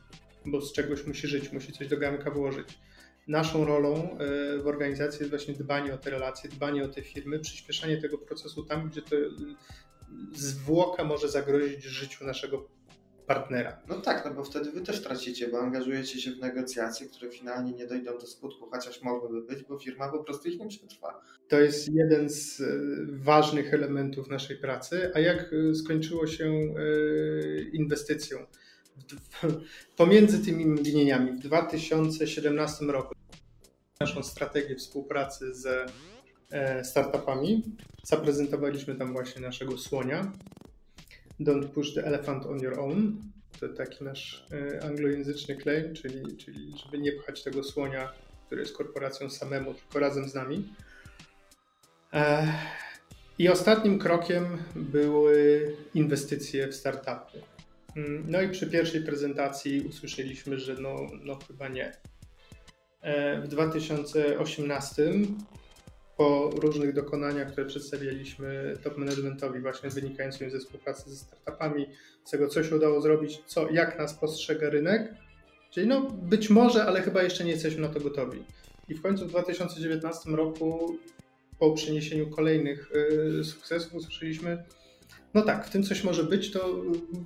bo z czegoś musi żyć, musi coś do garnka włożyć. Naszą rolą e, w organizacji jest właśnie dbanie o te relacje, dbanie o te firmy, przyspieszanie tego procesu tam, gdzie to e, zwłoka może zagrozić życiu naszego partnera. No tak, no bo wtedy wy też tracicie, bo angażujecie się w negocjacje, które finalnie nie dojdą do skutku, chociaż mogłyby być, bo firma po prostu ich nie przetrwa. To jest jeden z e, ważnych elementów naszej pracy. A jak skończyło się inwestycją? Pomiędzy tymi mgnieniami w 2017 roku naszą strategię współpracy z e, startupami. Zaprezentowaliśmy tam właśnie naszego słonia. Don't push the elephant on your own. To taki nasz e, anglojęzyczny claim, czyli, czyli żeby nie pchać tego słonia, który jest korporacją samemu, tylko razem z nami. E, I ostatnim krokiem były inwestycje w startupy. Mm, no i przy pierwszej prezentacji usłyszeliśmy, że no, no chyba nie. E, w 2018 po różnych dokonaniach, które przedstawialiśmy top managementowi właśnie wynikającym ze współpracy ze startupami, z tego co się udało zrobić, co, jak nas postrzega rynek, czyli no być może, ale chyba jeszcze nie jesteśmy na to gotowi. I w końcu w 2019 roku po przyniesieniu kolejnych y, sukcesów usłyszeliśmy, no tak, w tym coś może być, to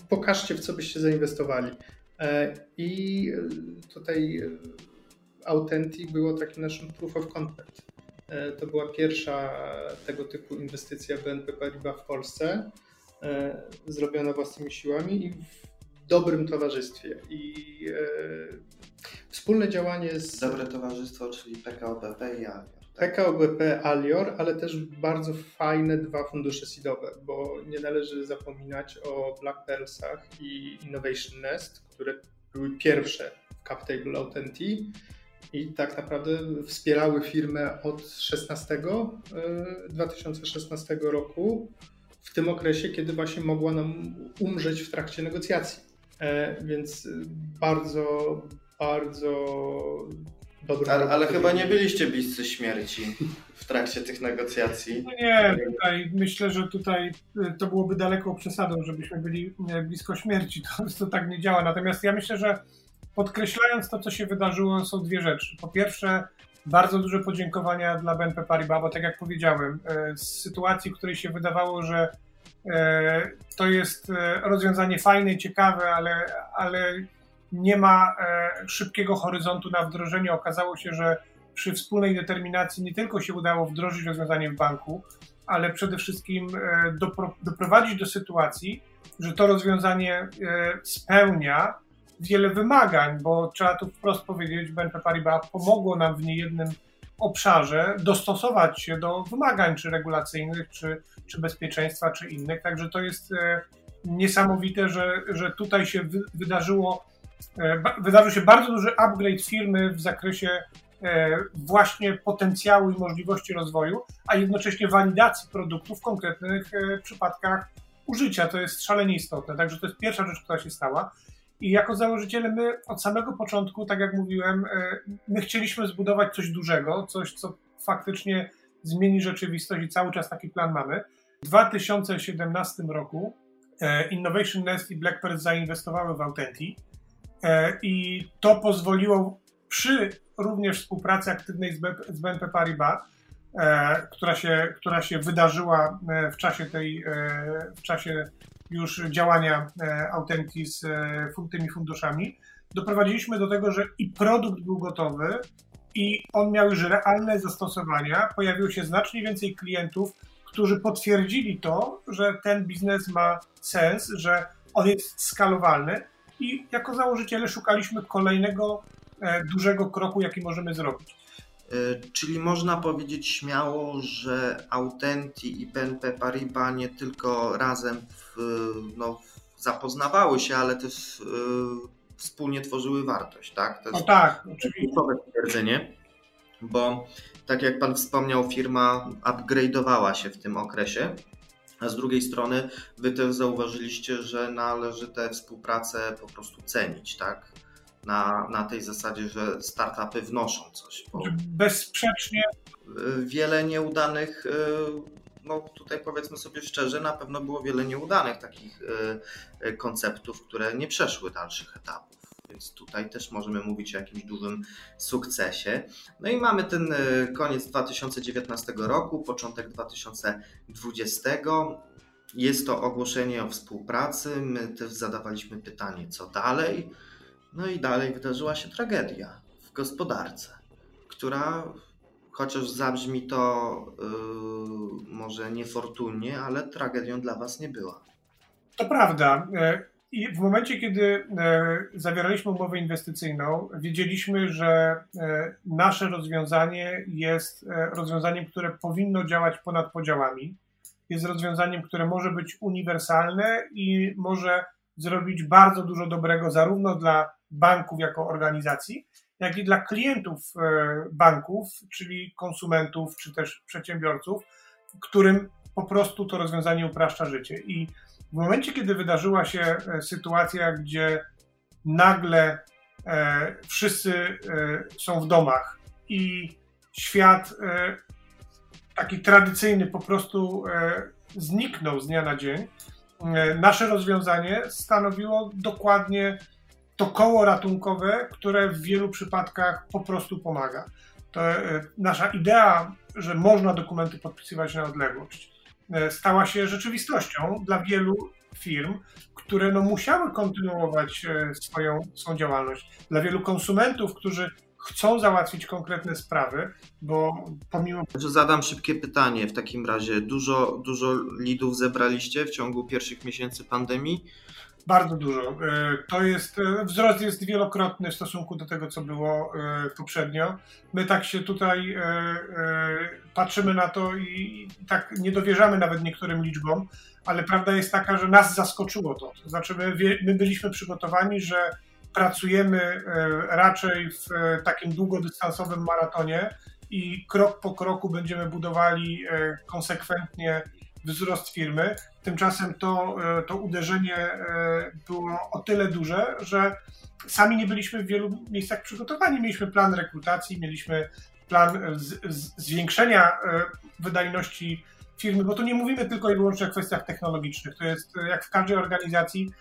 pokażcie w co byście zainwestowali. E, I tutaj Authentic było takim naszym proof of concept. E, to była pierwsza tego typu inwestycja BNP Paribas w Polsce, e, zrobiona własnymi siłami i w dobrym towarzystwie. I e, wspólne działanie z. Dobre towarzystwo, czyli PKO BP i Alior. PKO BP Alior, ale też bardzo fajne dwa fundusze seedowe, bo nie należy zapominać o Black Pearlsach i Innovation Nest, które były pierwsze w CapTable Authentic i tak naprawdę wspierały firmę od 16, 2016 e, roku, w tym okresie, kiedy właśnie mogła nam umrzeć w trakcie negocjacji. E, więc bardzo, bardzo dobry. Ale, ale chyba nie byliście bliscy śmierci w trakcie tych negocjacji. No nie, tutaj myślę, że tutaj e, to byłoby daleką przesadą, żebyśmy byli blisko śmierci. To, to tak nie działa. Natomiast ja myślę, że podkreślając to, co się wydarzyło, są dwie rzeczy. Po pierwsze, Bardzo duże podziękowania dla BNP Paribas, bo tak jak powiedziałem, z sytuacji, w której się wydawało, że to jest rozwiązanie fajne i ciekawe, ale, ale nie ma szybkiego horyzontu na wdrożenie. Okazało się, że przy wspólnej determinacji nie tylko się udało wdrożyć rozwiązanie w banku, ale przede wszystkim e, dopro, doprowadzić do sytuacji, że to rozwiązanie e, spełnia wiele wymagań, bo trzeba tu wprost powiedzieć, BNP Paribas pomogło nam w niejednym obszarze dostosować się do wymagań, czy regulacyjnych, czy, czy bezpieczeństwa, czy innych. Także to jest e, niesamowite, że, że tutaj się wydarzyło, wydarzył się bardzo duży upgrade firmy w zakresie E, właśnie potencjału i możliwości rozwoju, a jednocześnie walidacji produktów w konkretnych e, przypadkach użycia. To jest szalenie istotne. Także to jest pierwsza rzecz, która się stała. I jako założyciele my od samego początku, tak jak mówiłem, e, my chcieliśmy zbudować coś dużego, coś, co faktycznie zmieni rzeczywistość i cały czas taki plan mamy. W 2017 roku Innovation Nest i Blackbird zainwestowały w Autenti i to pozwoliło przy również współpracy aktywnej z BNP Paribas, e, która się, która się wydarzyła e, w czasie tej, e, w czasie już działania Autenti z tymi funduszami, doprowadziliśmy do tego, że i produkt był gotowy, i on miał już realne zastosowania. Pojawiło się znacznie więcej klientów, którzy potwierdzili to, że ten biznes ma sens, że on jest skalowalny. I jako założyciele szukaliśmy kolejnego E, dużego kroku, jaki możemy zrobić. E, czyli można powiedzieć śmiało, że Autenti i BNP Paribas nie tylko razem w, no, zapoznawały się, ale też y, wspólnie tworzyły wartość, tak? To jest no tak, oczywiście. stwierdzenie, bo tak jak Pan wspomniał, firma upgrade'owała się w tym okresie, a z drugiej strony Wy też zauważyliście, że należy tę współpracę po prostu cenić, tak? Na, na tej zasadzie, że startupy wnoszą coś. Bezsprzecznie. Wiele nieudanych, y, no tutaj powiedzmy sobie szczerze, na pewno było wiele nieudanych takich y, y, konceptów, które nie przeszły dalszych etapów. Więc tutaj też możemy mówić o jakimś dużym sukcesie. No i mamy ten koniec 2019 roku, początek 2020. Jest to ogłoszenie o współpracy. My też zadawaliśmy pytanie, co dalej. No i dalej wydarzyła się tragedia w gospodarce, która chociaż zabrzmi to yy, może niefortunnie, ale tragedią dla Was nie była. To prawda. E, I w momencie, kiedy e, zawieraliśmy umowę inwestycyjną, wiedzieliśmy, że e, nasze rozwiązanie jest rozwiązaniem, które powinno działać ponad podziałami. Jest rozwiązaniem, które może być uniwersalne i może zrobić bardzo dużo dobrego zarówno dla banków jako organizacji, jak i dla klientów e, banków, czyli konsumentów czy też przedsiębiorców, którym po prostu to rozwiązanie upraszcza życie. I w momencie, kiedy wydarzyła się e, sytuacja, gdzie nagle e, wszyscy są w domach i świat taki tradycyjny po prostu zniknął z dnia na dzień, nasze rozwiązanie stanowiło dokładnie to koło ratunkowe, które w wielu przypadkach po prostu pomaga. To e, nasza idea, że można dokumenty podpisywać na odległość, e, stała się rzeczywistością dla wielu firm, które no musiały kontynuować e, swoją, swoją działalność. Dla wielu konsumentów, którzy chcą załatwić konkretne sprawy, bo pomimo. Zadam szybkie pytanie w takim razie. Dużo, dużo lidów zebraliście w ciągu pierwszych miesięcy pandemii? Bardzo dużo. E, to jest, e, wzrost jest wielokrotny w stosunku do tego, co było e, poprzednio. My tak się tutaj patrzymy na to i tak nie dowierzamy nawet niektórym liczbom, ale prawda jest taka, że nas zaskoczyło to. Znaczy, my, my byliśmy przygotowani, że pracujemy raczej w takim długodystansowym maratonie i krok po kroku będziemy budowali konsekwentnie wzrost firmy. Tymczasem to, e, to uderzenie e, było o tyle duże, że sami nie byliśmy w wielu miejscach przygotowani. Mieliśmy plan rekrutacji, mieliśmy plan z, z, zwiększenia e, wydajności firmy, bo tu nie mówimy tylko i wyłącznie o kwestiach technologicznych. To jest jak w każdej organizacji,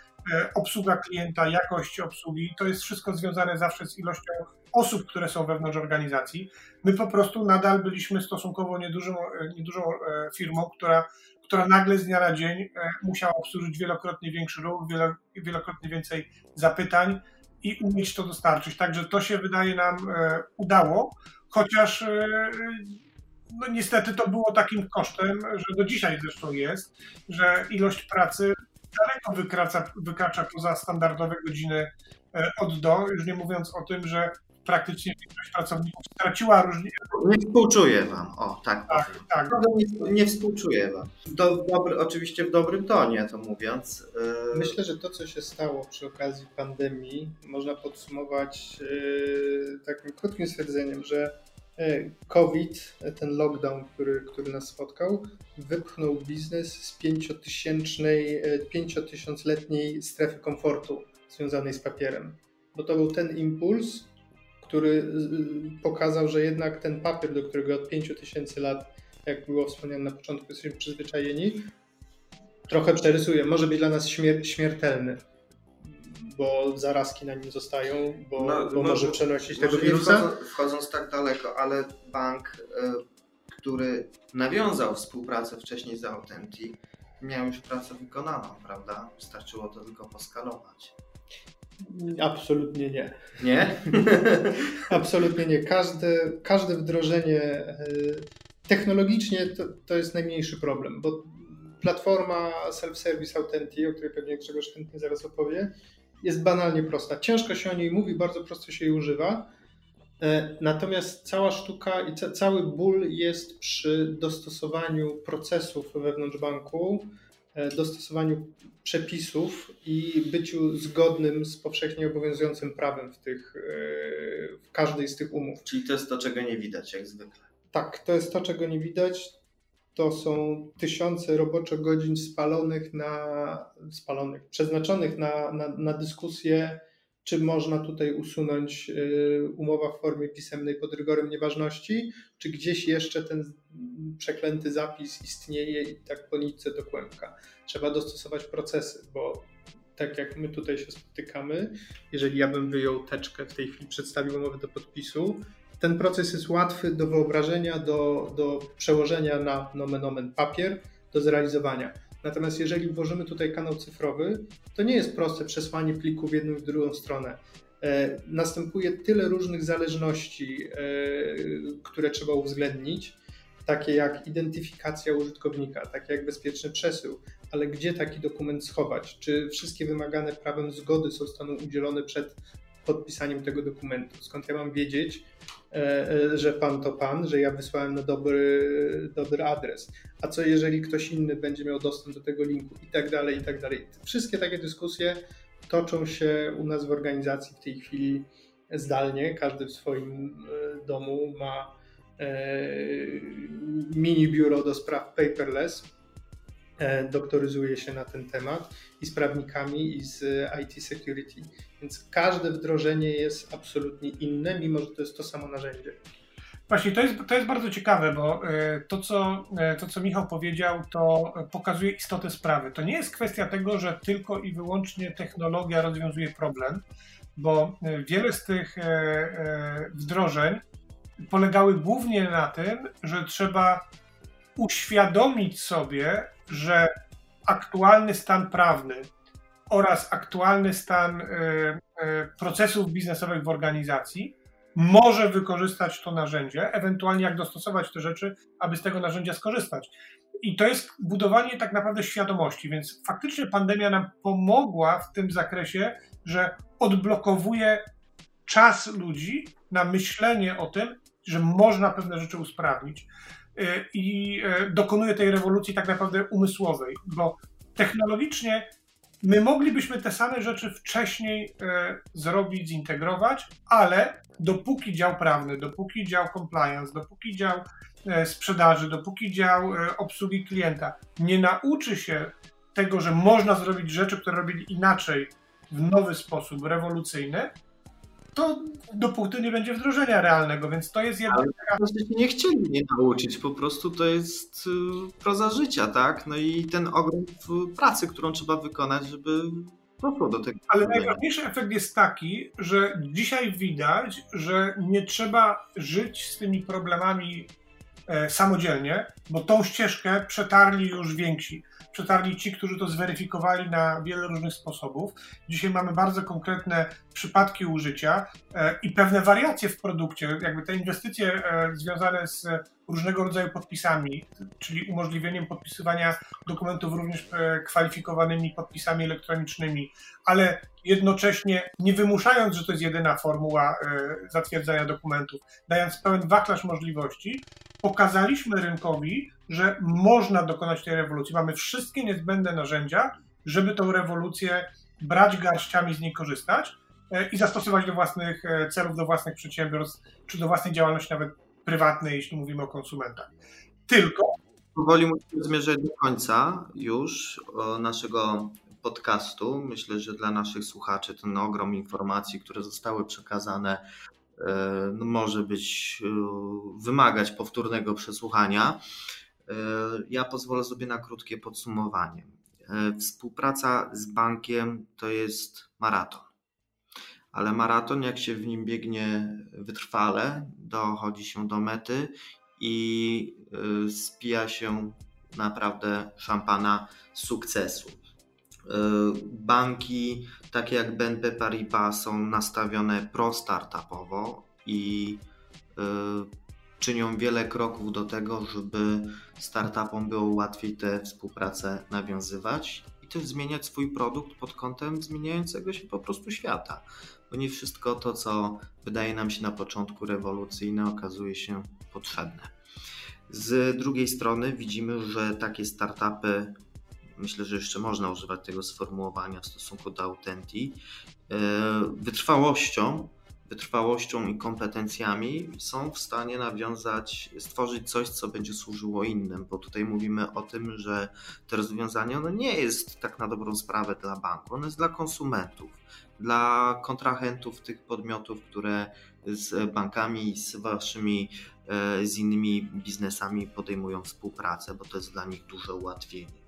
obsługa klienta, jakość obsługi, to jest wszystko związane zawsze z ilością osób, które są wewnątrz organizacji. My po prostu nadal byliśmy stosunkowo niedużą, niedużą firmą, która, która nagle z dnia na dzień musiała obsłużyć wielokrotnie większy ruch, wielokrotnie więcej zapytań i umieć to dostarczyć. Także to się wydaje nam udało, chociaż no niestety to było takim kosztem, że do dzisiaj zresztą jest, że ilość pracy daleko wykracza, wykracza poza standardowe godziny e, od do, już nie mówiąc o tym, że praktycznie większość pracowników straciła różnicę. Nie współczuję wam, o tak. Tak, tak. Nie, nie współczuję wam. Do, dobry, oczywiście w dobrym tonie to mówiąc. Yy... Myślę, że to, co się stało przy okazji pandemii, można podsumować yy, takim krótkim stwierdzeniem, że E, COVID, ten lockdown, który, który nas spotkał, wypchnął biznes z pięciotysięczletniej e, strefy komfortu związanej z papierem. Bo to był ten impuls, który pokazał, że jednak ten papier, do którego od 5000 lat, jak było wspomniane na początku, jesteśmy przyzwyczajeni, trochę przerysuje. Może być dla nas śmier śmiertelny bo zarazki na nim zostają, bo, no, bo no, może przenosić tego wirusa. Wchodząc, wchodząc tak daleko, ale bank, y, który nawiązał współpracę wcześniej z Authentic, miał już pracę wykonaną, prawda? Wystarczyło to tylko poskalować. Absolutnie nie. Nie? Absolutnie nie. Każde, każde wdrożenie y, technologicznie to, to jest najmniejszy problem, bo platforma self-service Authentic, o której pewnie Grzegorz chętnie zaraz opowie, jest banalnie prosta. Ciężko się o niej mówi, bardzo prosto się jej używa. E, natomiast cała sztuka i ca cały ból jest przy dostosowaniu procesów wewnątrz banku, e, dostosowaniu przepisów i byciu zgodnym z powszechnie obowiązującym prawem w, tych, e, w każdej z tych umów. Czyli to jest to, czego nie widać, jak zwykle. Tak, to jest to, czego nie widać to są tysiące roboczo godzin spalonych na, spalonych, przeznaczonych na, na, na dyskusję, czy można tutaj usunąć y, umowa w formie pisemnej pod rygorem nieważności, czy gdzieś jeszcze ten przeklęty zapis istnieje i tak po nitce do kłębka. Trzeba dostosować procesy, bo tak jak my tutaj się spotykamy, jeżeli ja bym wyjął teczkę w tej chwili, przedstawił umowę do podpisu, ten proces jest łatwy do wyobrażenia, do, do przełożenia na nomen omen papier, do zrealizowania. Natomiast jeżeli włożymy tutaj kanał cyfrowy, to nie jest proste przesłanie pliku w jedną i w drugą stronę. E, następuje tyle różnych zależności, e, które trzeba uwzględnić, takie jak identyfikacja użytkownika, takie jak bezpieczny przesył, ale gdzie taki dokument schować? Czy wszystkie wymagane prawem zgody zostaną udzielone przed podpisaniem tego dokumentu? Skąd ja mam wiedzieć, że pan to pan, że ja wysłałem na dobry, dobry adres. A co jeżeli ktoś inny będzie miał dostęp do tego linku i tak dalej, i tak dalej. Wszystkie takie dyskusje toczą się u nas w organizacji w tej chwili zdalnie. Każdy w swoim e, domu ma mini biuro do spraw paperless E, doktoryzuje się na ten temat i z prawnikami, i z IT security. Więc każde wdrożenie jest absolutnie inne, mimo że to jest to samo narzędzie. Właśnie, to jest, to jest bardzo ciekawe, bo e, to co, e, to, co Michał powiedział, to pokazuje istotę sprawy. To nie jest kwestia tego, że tylko i wyłącznie technologia rozwiązuje problem, bo wiele z tych wdrożeń polegały głównie na tym, że trzeba uświadomić sobie, że aktualny stan prawny oraz aktualny stan y, y, procesów biznesowych w organizacji może wykorzystać to narzędzie, ewentualnie jak dostosować te rzeczy, aby z tego narzędzia skorzystać. I to jest budowanie tak naprawdę świadomości, więc faktycznie pandemia nam pomogła w tym zakresie, że odblokowuje czas ludzi na myślenie o tym, że można pewne rzeczy usprawnić. E, i e, dokonuje tej rewolucji tak naprawdę umysłowej, bo technologicznie my moglibyśmy te same rzeczy wcześniej e, zrobić, zintegrować, ale dopóki dział prawny, dopóki dział compliance, dopóki dział sprzedaży, dopóki dział obsługi klienta nie nauczy się tego, że można zrobić rzeczy, które robili inaczej, w nowy sposób, rewolucyjny, to dopóty nie będzie wdrożenia realnego, więc to jest jedna... Ale po się nie chcieli nie nauczyć, po prostu to jest y, proza życia, tak? No i ten ogrom pracy, którą trzeba wykonać, żeby doszło do tego. Ale najważniejszy efekt jest taki, że dzisiaj widać, że nie trzeba żyć z tymi problemami e, samodzielnie, bo tą ścieżkę przetarli już więksi przetarli ci, którzy to zweryfikowali na wiele różnych sposobów. Dzisiaj mamy bardzo konkretne przypadki użycia e, i pewne wariacje w produkcie. Jakby te inwestycje e, związane z różnego rodzaju podpisami, czyli umożliwieniem podpisywania dokumentów również e, kwalifikowanymi podpisami elektronicznymi, ale jednocześnie nie wymuszając, że to jest jedyna formuła zatwierdzania dokumentów, dając pełen wachlarz możliwości, pokazaliśmy rynkowi, że można dokonać tej rewolucji. Mamy wszystkie niezbędne narzędzia, żeby tą rewolucję brać garściami, z niej korzystać e, i zastosować do własnych e, celów, do własnych przedsiębiorstw, czy do własnej działalności nawet prywatnej, jeśli mówimy o konsumentach. Tylko. Powoli musimy zmierzać do końca już naszego podcastu. Myślę, że dla naszych słuchaczy ten ogrom informacji, które zostały przekazane, e, no może być, wymagać powtórnego przesłuchania. E, ja pozwolę sobie na krótkie podsumowanie. E, współpraca z bankiem to jest maraton. Ale maraton, jak się w nim biegnie wytrwale, dochodzi się do mety i e, spija się naprawdę szampana sukcesu. Banki takie jak BNP Paribas są nastawione pro-startupowo i czynią wiele kroków do tego, żeby startupom było łatwiej tę współpracę nawiązywać i też zmieniać swój produkt pod kątem zmieniającego się po prostu świata. Bo nie wszystko to, co wydaje nam się na początku rewolucyjne, okazuje się potrzebne. Z drugiej strony widzimy, że takie startupy, myślę, że jeszcze można używać tego sformułowania w stosunku do Autenti, e, wytrwałością wytrwałością i kompetencjami są w stanie nawiązać, stworzyć coś, co będzie służyło innym, bo tutaj mówimy o tym, że to rozwiązanie ono nie jest tak na dobrą sprawę dla banku, ono jest dla konsumentów, dla kontrahentów tych podmiotów, które z bankami, z waszymi, e, z innymi biznesami podejmują współpracę, bo to jest dla nich duże ułatwienie.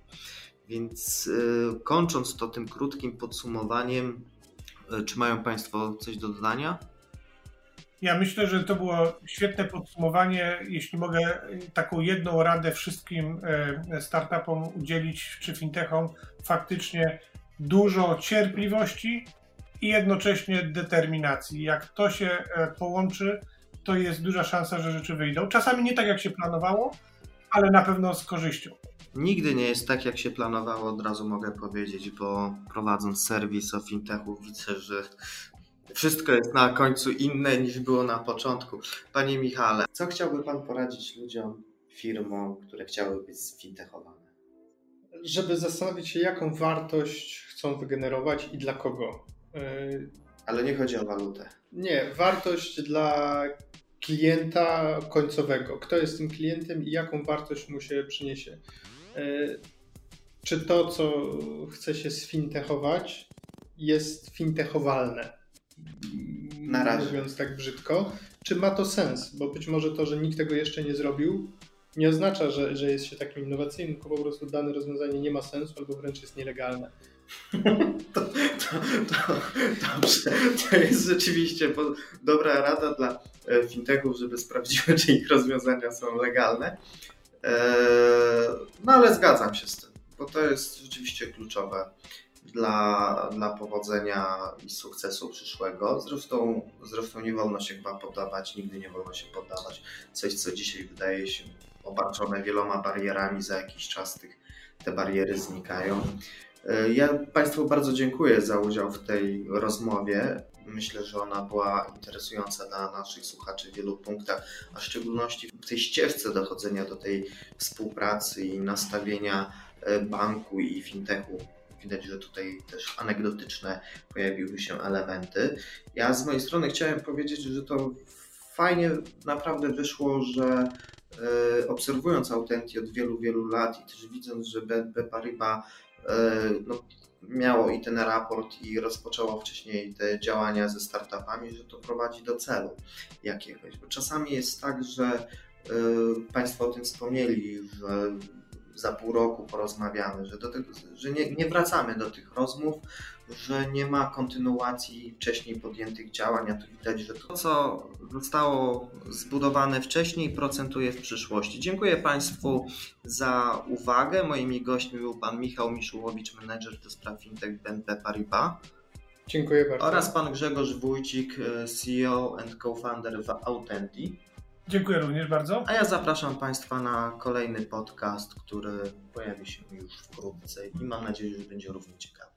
Więc e, kończąc to tym krótkim podsumowaniem, e, czy mają Państwo coś do dodania? Ja myślę, że to było świetne podsumowanie. Jeśli mogę taką jedną radę wszystkim e, startupom udzielić, czy fintechom, faktycznie dużo cierpliwości i jednocześnie determinacji. Jak to się e, połączy, to jest duża szansa, że rzeczy wyjdą. Czasami nie tak, jak się planowało, ale na pewno z korzyścią. Nigdy nie jest tak, jak się planowało, od razu mogę powiedzieć, bo prowadząc serwis o fintechu widzę, że wszystko jest na końcu inne niż było na początku. Panie Michale, co chciałby Pan poradzić ludziom, firmom, które chciały być sfintechowane? Żeby zastanowić się, jaką wartość chcą wygenerować i dla kogo. Y, Ale nie chodzi o walutę. Nie, wartość dla klienta końcowego. Kto jest tym klientem i jaką wartość mu się przyniesie. Y, czy to, co chce się sfintechować, jest fintechowalne? Na razie. Mówiąc tak brzydko. Czy ma to sens? Bo być może to, że nikt tego jeszcze nie zrobił, nie oznacza, że, że jest się takim innowacyjnym, tylko po prostu dane rozwiązanie nie ma sensu albo wręcz jest nielegalne. To, to, to, dobrze. To jest rzeczywiście dobra rada dla e, fintechów, żeby sprawdziły, czy ich rozwiązania są legalne. E, no ale zgadzam się z tym, bo to jest rzeczywiście kluczowe dla, dla powodzenia i sukcesu przyszłego. Zresztą, zresztą nie wolno się chyba poddawać, nigdy nie wolno się poddawać. Coś, co dzisiaj wydaje się obarczone wieloma barierami, za jakiś czas tych, te bariery znikają. Ja Państwu bardzo dziękuję za udział w tej rozmowie. Myślę, że ona była interesująca dla naszych słuchaczy w wielu punktach, a w szczególności w tej ścieżce dochodzenia do tej współpracy i nastawienia banku i fintechu Widać, że tutaj też anegdotyczne pojawiły się elementy. Ja z mojej strony chciałem powiedzieć, że to fajnie naprawdę wyszło, że e, obserwując Autenti od wielu, wielu lat i też widząc, że BNP Paribas e, no, miało i ten raport i rozpoczęło wcześniej te działania ze startupami, że to prowadzi do celu jakiegoś. Bo czasami jest tak, że y, Państwo o tym wspomnieli, że za pół roku porozmawiamy, że, do tego, że nie, nie wracamy do tych rozmów, że nie ma kontynuacji wcześniej podjętych działań, a tu widać, że to, co zostało zbudowane wcześniej, procentuje w przyszłości. Dziękuję Państwu za uwagę. Moimi gośćmi był Pan Michał Miszułowicz, menedżer do spraw fintech BNP Paribas. Dziękuję bardzo. Oraz Pan Grzegorz Wójcik, CEO and co-founder w Autendi. Dziękuję również bardzo. A ja zapraszam Państwa na kolejny podcast, który pojawi się już wkrótce i mam nadzieję, że będzie równie ciekawy.